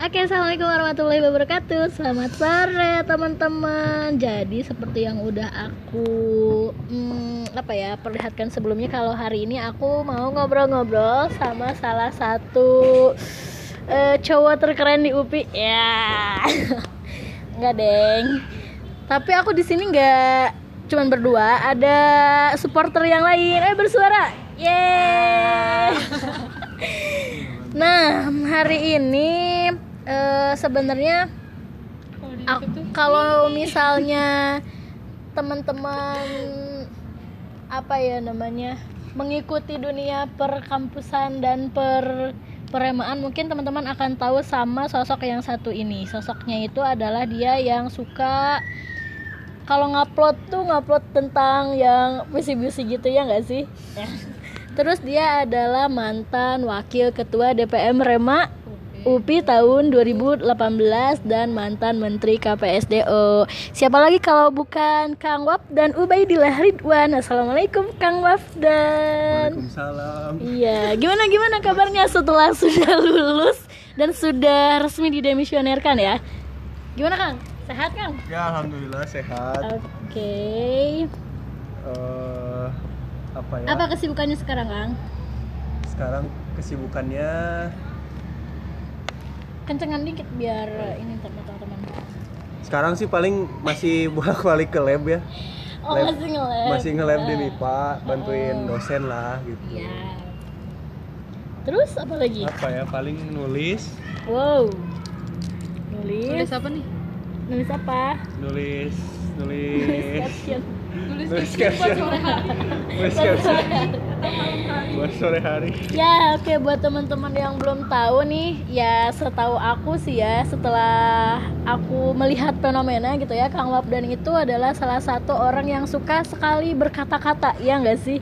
Oke, assalamualaikum warahmatullahi wabarakatuh. Selamat sore teman-teman. Jadi seperti yang udah aku hmm, apa ya perlihatkan sebelumnya, kalau hari ini aku mau ngobrol-ngobrol sama salah satu uh, cowok terkeren di UPI. Ya, nggak deng. Tapi aku di sini nggak cuman berdua, ada supporter yang lain. Eh bersuara, yeay. Nah, hari ini uh, sebenarnya kalau misalnya teman-teman apa ya namanya mengikuti dunia perkampusan dan per peremaan mungkin teman-teman akan tahu sama sosok yang satu ini. Sosoknya itu adalah dia yang suka kalau ngupload tuh ngupload tentang yang puisi-puisi gitu ya nggak sih? Terus dia adalah mantan wakil ketua DPM Rema UPI tahun 2018 dan mantan Menteri KPSDO. Siapa lagi kalau bukan Kang Waf dan Ubaidillah Ridwan. Assalamualaikum Kang Waf dan. Waalaikumsalam. Iya, gimana gimana kabarnya setelah sudah lulus dan sudah resmi didemisionerkan ya? Gimana Kang? Sehat Kang? Ya alhamdulillah sehat. Oke. Okay. Uh, apa ya? Apa kesibukannya sekarang Kang? Sekarang kesibukannya kencengan dikit biar ini teman-teman sekarang sih paling masih bolak-balik ke lab ya. Oh lab, masih nge-lab. masih nge-lab di MIPA bantuin oh. dosen lah gitu. Ya. terus apa lagi? Apa ya paling nulis. Wow. Nulis. Nulis apa nih? Nulis apa? Nulis nulis, nulis caption. Nulis caption. Nulis caption buat sore hari. Ya oke okay, buat teman-teman yang belum tahu nih ya setahu aku sih ya setelah aku melihat fenomena gitu ya Kang Wapdan itu adalah salah satu orang yang suka sekali berkata-kata ya nggak sih?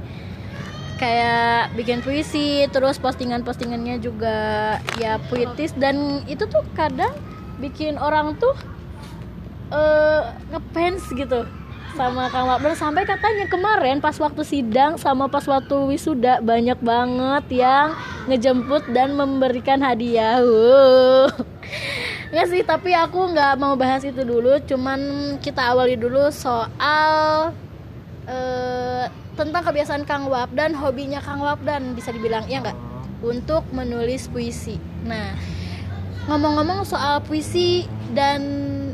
Kayak bikin puisi terus postingan-postingannya juga ya puitis dan itu tuh kadang bikin orang tuh uh, ngefans gitu sama Kang Wabdan sampai katanya kemarin pas waktu sidang sama pas waktu wisuda banyak banget yang ngejemput dan memberikan hadiah. Wow. Nggak sih, tapi aku nggak mau bahas itu dulu. Cuman kita awali dulu soal uh, tentang kebiasaan Kang Wab dan hobinya Kang Wab dan bisa dibilang ya nggak untuk menulis puisi. Nah, ngomong-ngomong soal puisi dan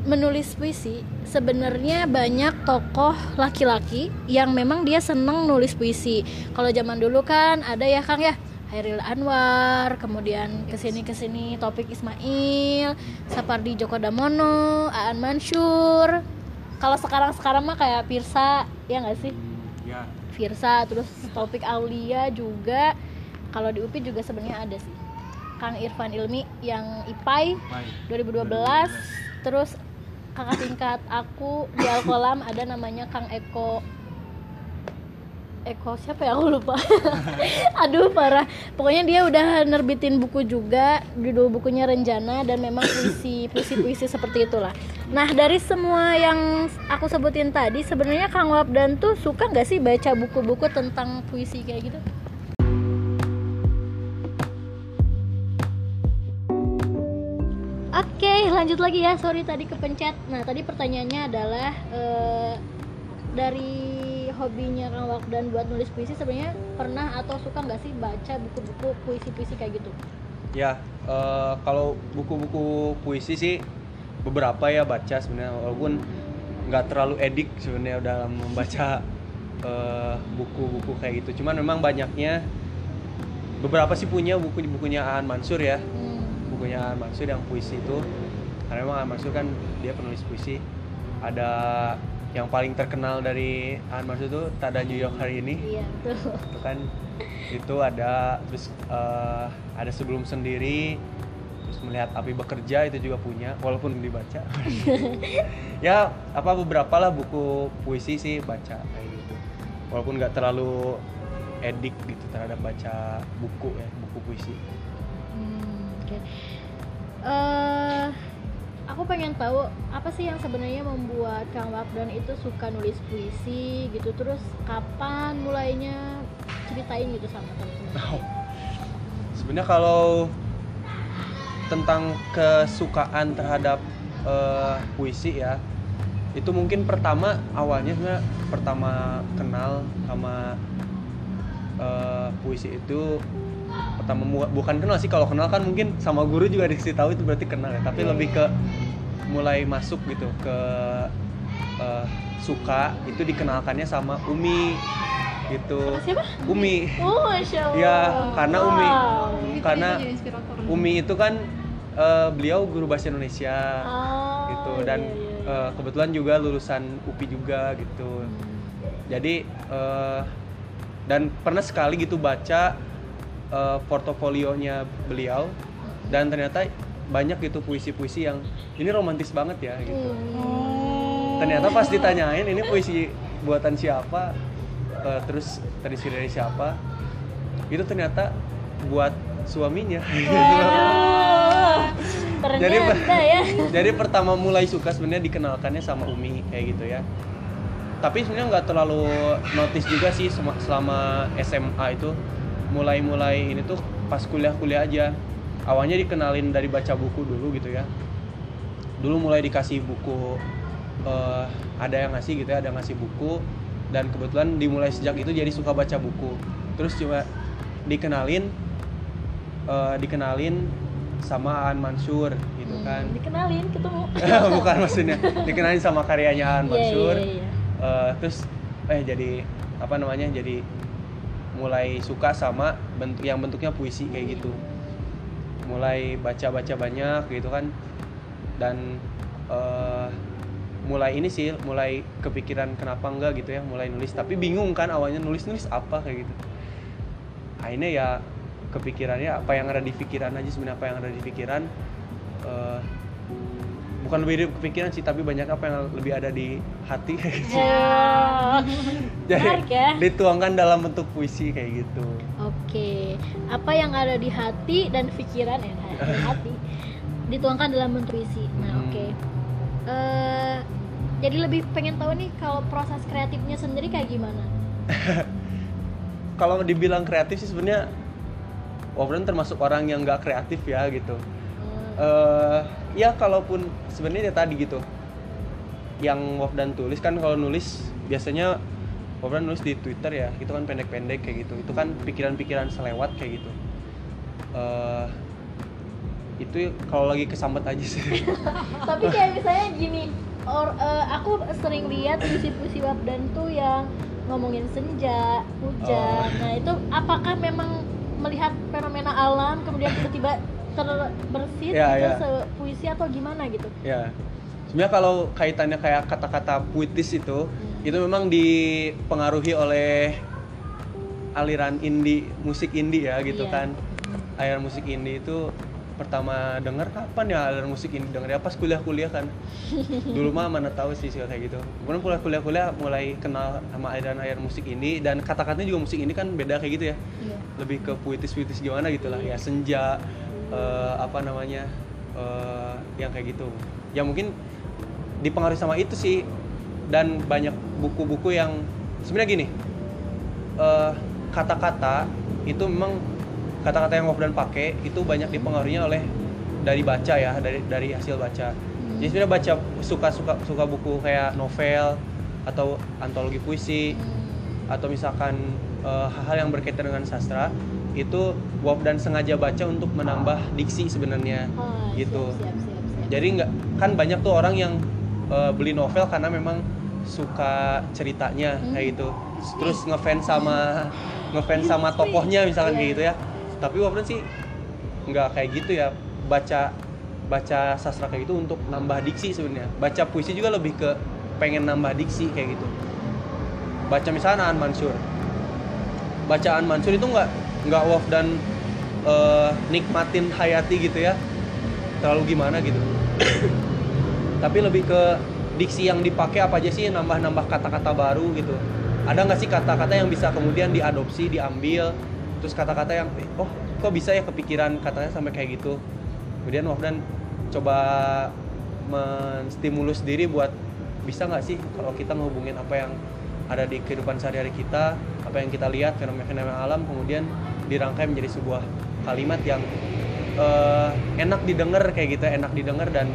menulis puisi sebenarnya banyak tokoh laki-laki yang memang dia seneng nulis puisi. Kalau zaman dulu kan ada ya kang ya? Hairil Anwar kemudian ke sini ke sini Topik Ismail Sapardi Djoko Damono Aan Mansur kalau sekarang sekarang mah kayak Pirsa ya nggak sih? Ya. Firsa terus Topik Aulia juga. Kalau di UPI juga sebenarnya ada sih. Kang Irfan Ilmi yang IPAI 2012 terus kakak tingkat aku di Alkolam ada namanya Kang Eko. Eko siapa ya? Aku lupa. Aduh parah. Pokoknya dia udah nerbitin buku juga judul bukunya Renjana dan memang puisi puisi puisi seperti itulah. Nah dari semua yang aku sebutin tadi sebenarnya Kang Wabdan tuh suka nggak sih baca buku-buku tentang puisi kayak gitu? Oke, lanjut lagi ya. Sorry tadi kepencet. Nah, tadi pertanyaannya adalah uh, dari hobinya Kang Wakdan buat nulis puisi sebenarnya pernah atau suka nggak sih baca buku-buku puisi-puisi kayak gitu? Ya, uh, kalau buku-buku puisi sih beberapa ya baca sebenarnya walaupun nggak terlalu edik sebenarnya dalam membaca uh, buku-buku kayak gitu. Cuman memang banyaknya beberapa sih punya buku-bukunya Aan Mansur ya. Hmm bukunya Mansur yang puisi itu karena memang Mansur kan dia penulis puisi. Ada yang paling terkenal dari An Mansur itu Tada New York hari ini. Iya betul. Itu kan itu ada terus uh, ada sebelum sendiri terus melihat api bekerja itu juga punya walaupun dibaca. Ya apa beberapa lah buku puisi sih baca. Kayak gitu walaupun nggak terlalu edik gitu terhadap baca buku ya buku puisi. Okay. uh, eh, aku pengen tahu apa sih yang sebenarnya membuat Kang Wabdan itu suka nulis puisi gitu? Terus kapan mulainya? Ceritain gitu sama teman-teman. Oh. sebenarnya kalau tentang kesukaan terhadap eh, puisi ya itu mungkin pertama awalnya pertama kenal sama eh, puisi itu pertama bukan kenal sih kalau kenal kan mungkin sama guru juga dikasih tahu itu berarti kenal ya tapi Iya, lebih iya. ke mulai masuk gitu ke eh, suka itu dikenalkannya sama Umi gitu Siapa? Umi Oh, Masya Allah. Ya, karena Umi. Wow. Itu Karena. Umi itu kan eh, beliau guru bahasa Indonesia Ah, gitu iya, dan iya, iya. eh, kebetulan juga lulusan UPI juga gitu jadi eh, dan pernah sekali gitu baca eh, portofolionya beliau dan ternyata banyak gitu puisi-puisi yang ini romantis banget ya gitu Hmm. ternyata pas ditanyain ini puisi buatan siapa eh, terus terinspirasi dari siapa itu ternyata buat suaminya. Jadi, ya. jadi pertama mulai suka sebenarnya dikenalkannya sama Umi kayak gitu ya tapi sebenarnya nggak terlalu notice juga sih selama SMA itu mulai-mulai ini tuh pas kuliah-kuliah aja. Awalnya dikenalin dari baca buku dulu gitu ya. Dulu mulai dikasih buku eh, ada yang ngasih gitu ya ada yang ngasih buku. Dan kebetulan dimulai sejak itu jadi suka baca buku. Terus cuma dikenalin eh, dikenalin sama Aan Mansur gitu Hmm, kan. Dikenalin ketemu. bukan maksudnya dikenalin sama karyanya Aan Iya, Mansur. iya, iya. Eh, terus eh jadi apa namanya jadi mulai suka sama bentuk yang bentuknya puisi kayak gitu. Mulai baca baca banyak gitu kan. Dan eh, mulai ini sih mulai kepikiran kenapa enggak gitu ya mulai nulis. Tapi bingung kan awalnya nulis nulis apa kayak gitu. Akhirnya ya kepikirannya apa yang ada di pikiran aja sebenarnya apa yang ada di pikiran eh, bukan lebih kepikiran sih tapi banyak apa yang lebih ada di hati kayak gitu. Jadi Menarik ya. dituangkan dalam bentuk puisi kayak gitu Oke, apa yang ada di hati dan pikiran ya di hati dituangkan dalam bentuk puisi. Nah, Hmm. oke. Eh, jadi lebih pengen tahu nih kalau proses kreatifnya sendiri kayak gimana? kalau dibilang kreatif sih sebenarnya Wafran termasuk orang yang nggak kreatif ya gitu Hmm. eh ya kalaupun sebenarnya ya tadi gitu yang Wafdan tulis kan kalau nulis biasanya Wafdan nulis di Twitter ya itu kan pendek-pendek kayak gitu itu kan pikiran-pikiran selewat kayak gitu eh itu kalau lagi kesambet aja sih Tapi kayak misalnya gini, or, eh, aku sering lihat puisi-puisi Wabdan tuh yang ngomongin senja, hujan. Oh. Nah, itu apakah memang melihat fenomena alam kemudian tiba-tiba terbersit Ya, gitu ya. sepuisi atau gimana gitu? ya sebenarnya kalau kaitannya kayak kata-kata puitis itu Hmm. itu memang dipengaruhi oleh aliran indie musik indie ya gitu Iya. kan aliran musik indie itu pertama denger kapan ya aliran musik indie denger ya pas kuliah-kuliah kan dulu mah mana tahu sih suka kayak gitu kemudian kuliah kuliah kuliah mulai kenal sama aliran aliran musik indie dan kata-katanya juga musik indie kan beda kayak gitu ya Iya. lebih ke puitis-puitis gimana gitu lah ya senja eh, apa namanya eh, yang kayak gitu. Ya mungkin dipengaruhi sama itu sih dan banyak buku-buku yang sebenarnya gini eh, kata-kata itu memang kata-kata yang Wafdan pakai itu banyak dipengaruhinya oleh dari baca ya dari dari hasil baca. Jadi sebenarnya baca suka suka suka buku kayak novel atau antologi puisi atau misalkan hal-hal yang berkaitan dengan sastra itu Wafdan sengaja baca untuk menambah diksi sebenarnya Oh, gitu Siap, siap, siap, siap. jadi nggak kan banyak tuh orang yang eh, beli novel karena memang suka ceritanya Hmm. kayak gitu. Terus ngefans sama ngefans sama tokohnya misalkan kayak gitu ya. Tapi Wafdan sih nggak kayak gitu ya. Baca baca sastra kayak gitu untuk nambah diksi sebenarnya. Baca puisi juga lebih ke pengen nambah diksi kayak gitu. Baca misalnya Aan Mansur. Bacaan Mansur itu nggak nggak Wafdan eh, nikmatin hayati gitu ya. Terlalu gimana gitu. Tapi lebih ke diksi yang dipakai apa aja sih nambah-nambah kata-kata baru gitu. Ada nggak sih kata-kata yang bisa kemudian diadopsi diambil? Terus kata-kata yang oh kok bisa ya kepikiran katanya sampai kayak gitu? Kemudian Wafdan coba menstimulus diri buat bisa nggak sih kalau kita ngehubungin apa yang ada di kehidupan sehari-hari kita apa yang kita lihat fenomena-fenomena alam kemudian dirangkai menjadi sebuah kalimat yang eh, enak didengar kayak gitu enak didengar dan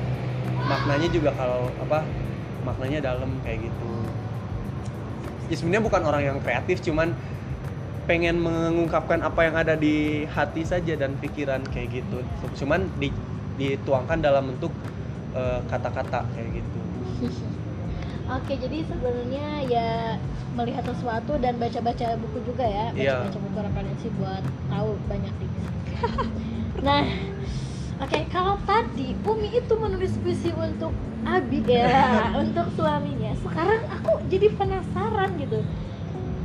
maknanya juga kalau apa maknanya dalam kayak gitu. Ya sebenarnya bukan orang yang kreatif cuman pengen mengungkapkan apa yang ada di hati saja dan pikiran kayak gitu. Cuman di, dituangkan dalam bentuk eh, kata-kata kayak gitu Oke, jadi sebenarnya ya melihat sesuatu dan baca-baca buku juga ya, Iya. baca-baca buku referensi buat tahu banyak tips. nah, oke kalau tadi Umi itu menulis puisi untuk Abi ya, untuk suaminya. Sekarang aku jadi penasaran gitu.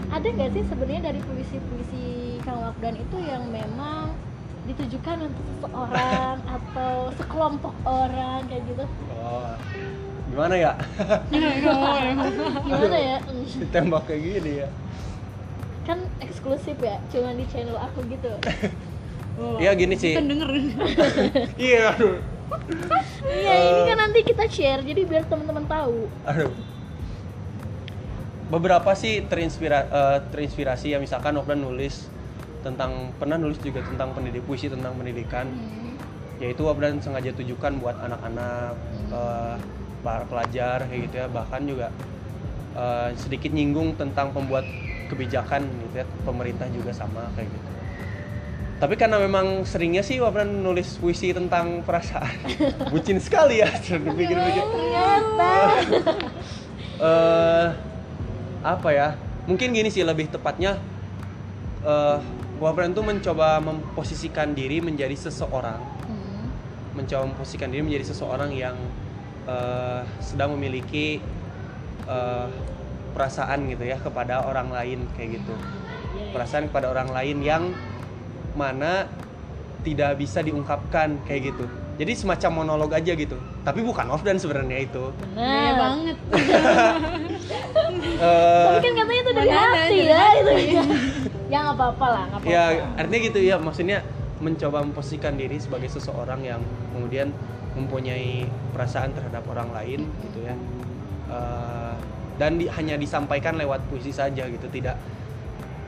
Ada nggak sih sebenarnya dari puisi-puisi Kang Wafdan itu yang memang ditujukan untuk seseorang atau sekelompok orang kayak gitu? oh gimana ya? Gimana ya? Hmm. ditembak kayak gini ya. Kan eksklusif ya cuma di channel aku gitu. Oh, Iya, gini sih. Kan denger. iya aduh. Iya ini kan nanti kita share jadi biar teman-teman tahu. Aduh. Beberapa sih terinspira eh, terinspirasi ya misalkan Nofdan nulis tentang pernah nulis juga tentang pendidik puisi tentang pendidikan. Yaitu Wabdan sengaja tujukan buat anak-anak eh, para pelajar kayak gitu ya. Bahkan juga eh, sedikit nyinggung tentang pembuat kebijakan gitu ya. Pemerintah juga sama kayak gitu. Tapi karena memang seringnya sih Wabdan nulis puisi tentang perasaan. Bucin sekali ya dipikir-pikir. ternyata. Eh apa ya? Mungkin gini sih lebih tepatnya eh Wabran tuh mencoba memposisikan diri menjadi seseorang. Hmm. mencoba memposisikan diri menjadi seseorang yang eh, sedang memiliki eh, perasaan gitu ya kepada orang lain kayak gitu. Perasaan kepada orang lain yang mana tidak bisa diungkapkan kayak gitu. Jadi semacam monolog aja gitu. Tapi bukan off dan sebenarnya itu. Iya benar. banget. Eh, tapi kan katanya itu dari hati ya itu ya nggak apa-apa lah nggak apa-apa. ya artinya gitu ya maksudnya mencoba memposisikan diri sebagai seseorang yang kemudian mempunyai perasaan terhadap orang lain gitu ya. Eh, dan di- hanya disampaikan lewat puisi saja gitu. Tidak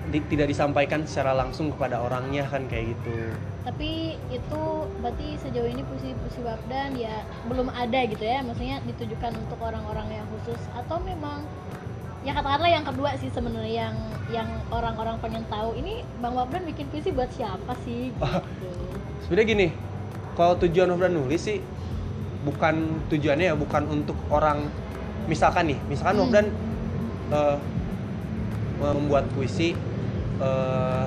di- tidak disampaikan secara langsung kepada orangnya kan kayak gitu. Tapi itu berarti sejauh ini puisi-puisi Wabdan ya belum ada gitu ya. Maksudnya ditujukan untuk orang-orang yang khusus atau memang ya katakanlah yang kedua sih sebenarnya yang yang orang-orang pengen tahu ini Bang Wabdan bikin puisi buat siapa sih? Gitu. sebenarnya gini kalau tujuan Nofran nulis sih bukan tujuannya ya bukan untuk orang misalkan nih misalkan Hmm. Nofran eh, membuat puisi eh,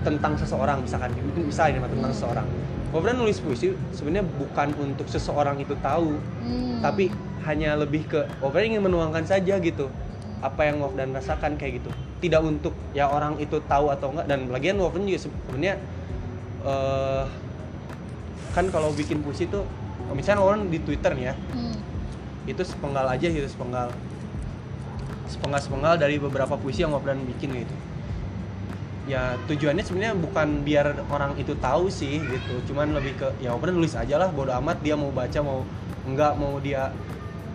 tentang seseorang misalkan misalnya tentang Hmm. seseorang Nofran nulis puisi sebenarnya bukan untuk seseorang itu tahu Hmm. tapi hanya lebih ke Wafdan ingin menuangkan saja gitu apa yang Wafdan rasakan kayak gitu tidak untuk ya orang itu tahu atau enggak dan lagian Wafdan juga sebenarnya eh, kan kalau bikin puisi tuh misalnya orang di Twitter nih ya Hmm. itu sepenggal aja gitu sepenggal. Sepenggal sepenggal dari beberapa puisi yang Wafdan bikin gitu. Ya tujuannya sebenarnya bukan biar orang itu tahu sih gitu cuman lebih ke ya Wafdan nulis aja lah bodo amat dia mau baca mau enggak mau dia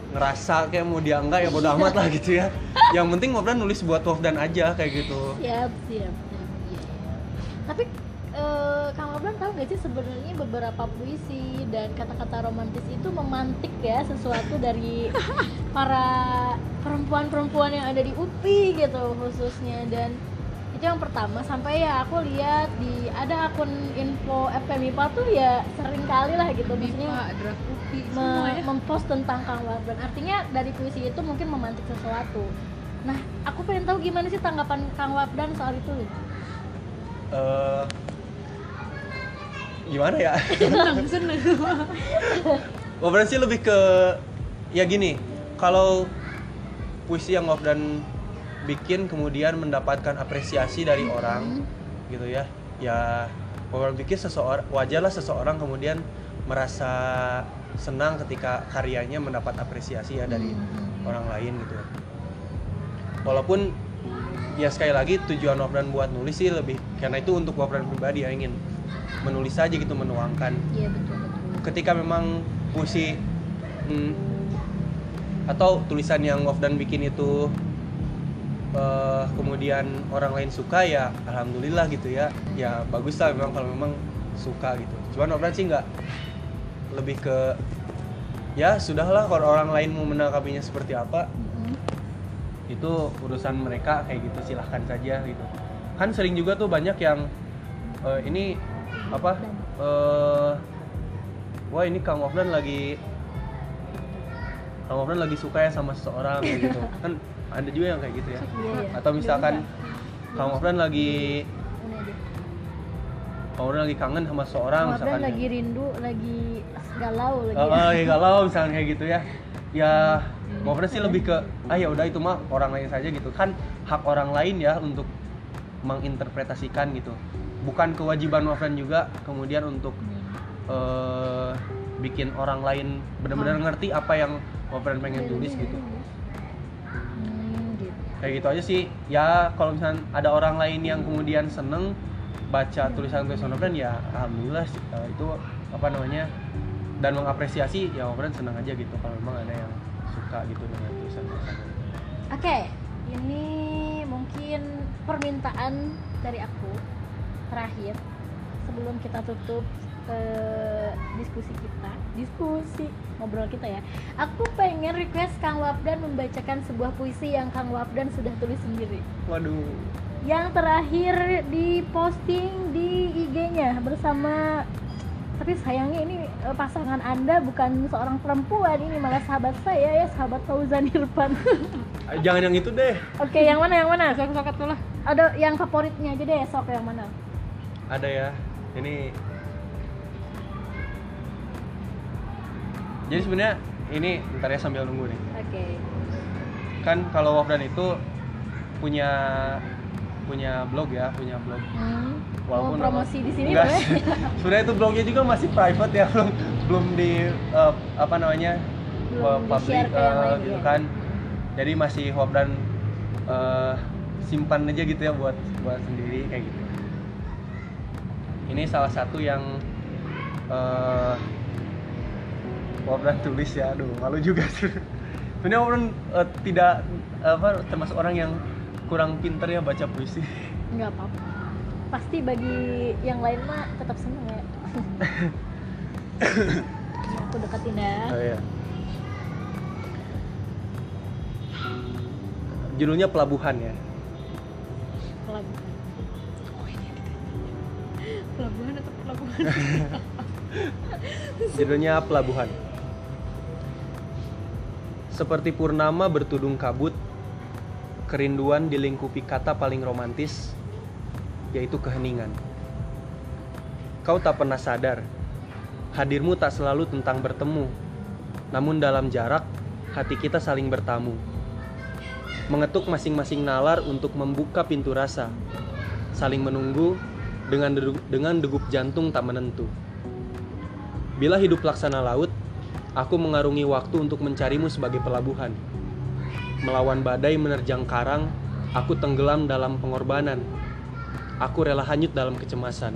ngerasa kayak mau dia enggak ya bodo amat lah gitu ya. Yang penting Wafdan nulis buat Wafdan aja kayak gitu. Siap siap iya. tapi eh, Kang Wabdan tahu nggak sih sebenarnya beberapa puisi dan kata-kata romantis itu memantik ya sesuatu dari para perempuan-perempuan yang ada di UPI gitu khususnya. Dan itu yang pertama sampai ya aku lihat di ada akun info FMIPA tuh ya sering kali lah gitu maksudnya UPI, me- semua ya. mempost tentang Kang Wabdan artinya dari puisi itu mungkin memantik sesuatu. Nah aku pengen tahu gimana sih tanggapan Kang Wabdan soal itu? Eh, gimana ya? Seneng, seneng. Wafdan sih lebih ke ya gini kalau puisi yang Wafdan bikin kemudian mendapatkan apresiasi dari orang gitu ya. Ya Wafdan pikir seseorang wajarlah seseorang kemudian merasa senang ketika karyanya mendapat apresiasi ya dari orang lain gitu. Walaupun ya sekali lagi tujuan Wafdan buat nulis sih lebih karena itu untuk Wafdan pribadi ya ingin menulis saja gitu menuangkan. Iya betul betul. Ketika memang puisi hmm, atau tulisan yang Wafdan bikin itu eh, kemudian orang lain suka ya alhamdulillah gitu ya. Ya bagus lah memang kalau memang suka gitu. Cuman Wafdan sih nggak lebih ke ya sudahlah kalau orang lain mau menangkapinya seperti apa Mm-mm. itu urusan mereka kayak gitu silahkan saja gitu. Kan sering juga tuh banyak yang eh, ini apa eh wah ini Kang Wafdan lagi Kang Wafdan lagi suka ya sama seseorang kayak gitu kan ada juga yang kayak gitu ya Iya, iya. atau misalkan Kang Wafdan lagi. Kang Wafdan lagi kangen sama seseorang Kang misalkan lagi rindu lagi galau lagi Oh, oh, ya galau misalnya kayak gitu ya. Ya, Wafdan sih lebih ke ah ya udah itu mah orang lain saja gitu kan hak orang lain ya untuk menginterpretasikan gitu. Bukan kewajiban Wafdan juga kemudian untuk eh, bikin orang lain benar-benar ngerti apa yang Wafdan pengen tulis gitu. Hmm, gitu. Kayak gitu aja sih. Ya kalau misalnya ada orang lain yang kemudian seneng baca tulisan-tulisan Wafdan ya alhamdulillah sih, eh, itu apa namanya dan mengapresiasi ya Wafdan senang aja gitu kalau memang ada yang suka gitu dengan tulisan-tulisan. Oke, ini mungkin permintaan dari aku terakhir sebelum kita tutup eh, diskusi kita, diskusi ngobrol kita ya. Aku pengen request Kang Wafdan membacakan sebuah puisi yang Kang Wafdan sudah tulis sendiri. Waduh. Yang terakhir di posting di IG-nya bersama tapi sayangnya ini eh, pasangan Anda bukan seorang perempuan, ini malah sahabat saya ya, sahabat Fauzan Irfan. Eh, Jangan yang itu deh. Oke, yang mana yang mana? sok sokat tuh lah ada yang favoritnya aja deh sok yang mana Ada ya. Ini Jadi sebenarnya ini bentar ya sambil nunggu nih. oke Kan kalau Wafdan itu punya punya blog ya, punya blog. hmm. Walaupun mau promosi di sini Enggak boleh sih. Sebenarnya itu blognya juga masih private ya, belum belum di eh, apa namanya Belum eh, public lain, gitu ya. kan. Jadi masih Wafdan eh, simpan aja gitu ya buat buat sendiri kayak gitu. Ini salah satu yang Wafdan tulis ya, aduh malu juga sih. Sebenarnya Wafdan eh, tidak apa termasuk orang yang kurang pinter ya baca puisi. nggak apa-apa pasti bagi yang lain mah tetap seneng ya aku deketin ya Oh iya. Judulnya Pelabuhan ya. Pelabuhan. Pelabuhan atau pelabuhan Judulnya Pelabuhan. Seperti purnama bertudung kabut, kerinduan dilingkupi kata paling romantis, yaitu keheningan. Kau tak pernah sadar, hadirmu tak selalu tentang bertemu, namun dalam jarak, hati kita saling bertamu. Mengetuk masing-masing nalar untuk membuka pintu rasa, saling menunggu dengan deru- dengan degup jantung tak menentu. Bila hidup laksana laut, aku mengarungi waktu untuk mencarimu sebagai pelabuhan. Melawan badai menerjang karang, aku tenggelam dalam pengorbanan. Aku rela hanyut dalam kecemasan.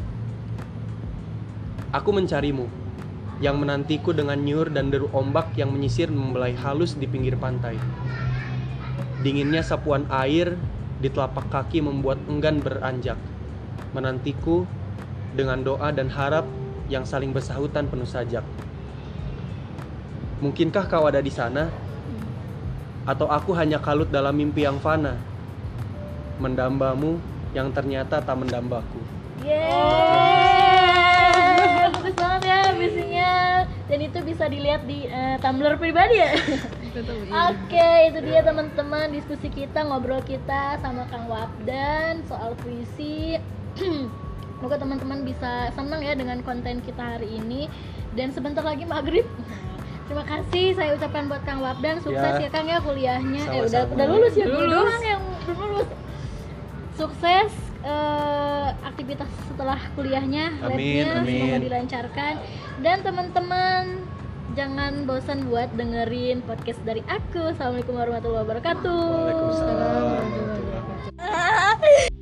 Aku mencarimu, yang menantiku dengan nyur dan deru ombak yang menyisir membelai halus di pinggir pantai. Dinginnya sapuan air di telapak kaki membuat enggan beranjak. Menantiku dengan doa dan harap yang saling bersahutan penuh sajak. Mungkinkah kau ada di sana? Atau aku hanya kalut dalam mimpi yang fana? Mendambamu yang ternyata tak mendambaku. Yeay, bagus banget ya visinya dan itu bisa dilihat di eh, Tumblr pribadi ya. Iya. Oke, itu dia teman-teman diskusi kita, ngobrol kita sama Kang Wabdan soal puisi. Semoga teman-teman bisa senang ya dengan konten kita hari ini dan sebentar lagi maghrib. Terima kasih saya ucapkan buat Kang Wabdan sukses Ya. ya, Kang ya kuliahnya. Eh udah udah lulus ya, Lulus. doang yang belum lulus. Sukses eh, aktivitas setelah kuliahnya, Amin, labnya semoga amin. dilancarkan dan teman-teman jangan bosan buat dengerin podcast dari aku. Assalamualaikum warahmatullahi wabarakatuh. Waalaikumsalam warahmatullahi wabarakatuh.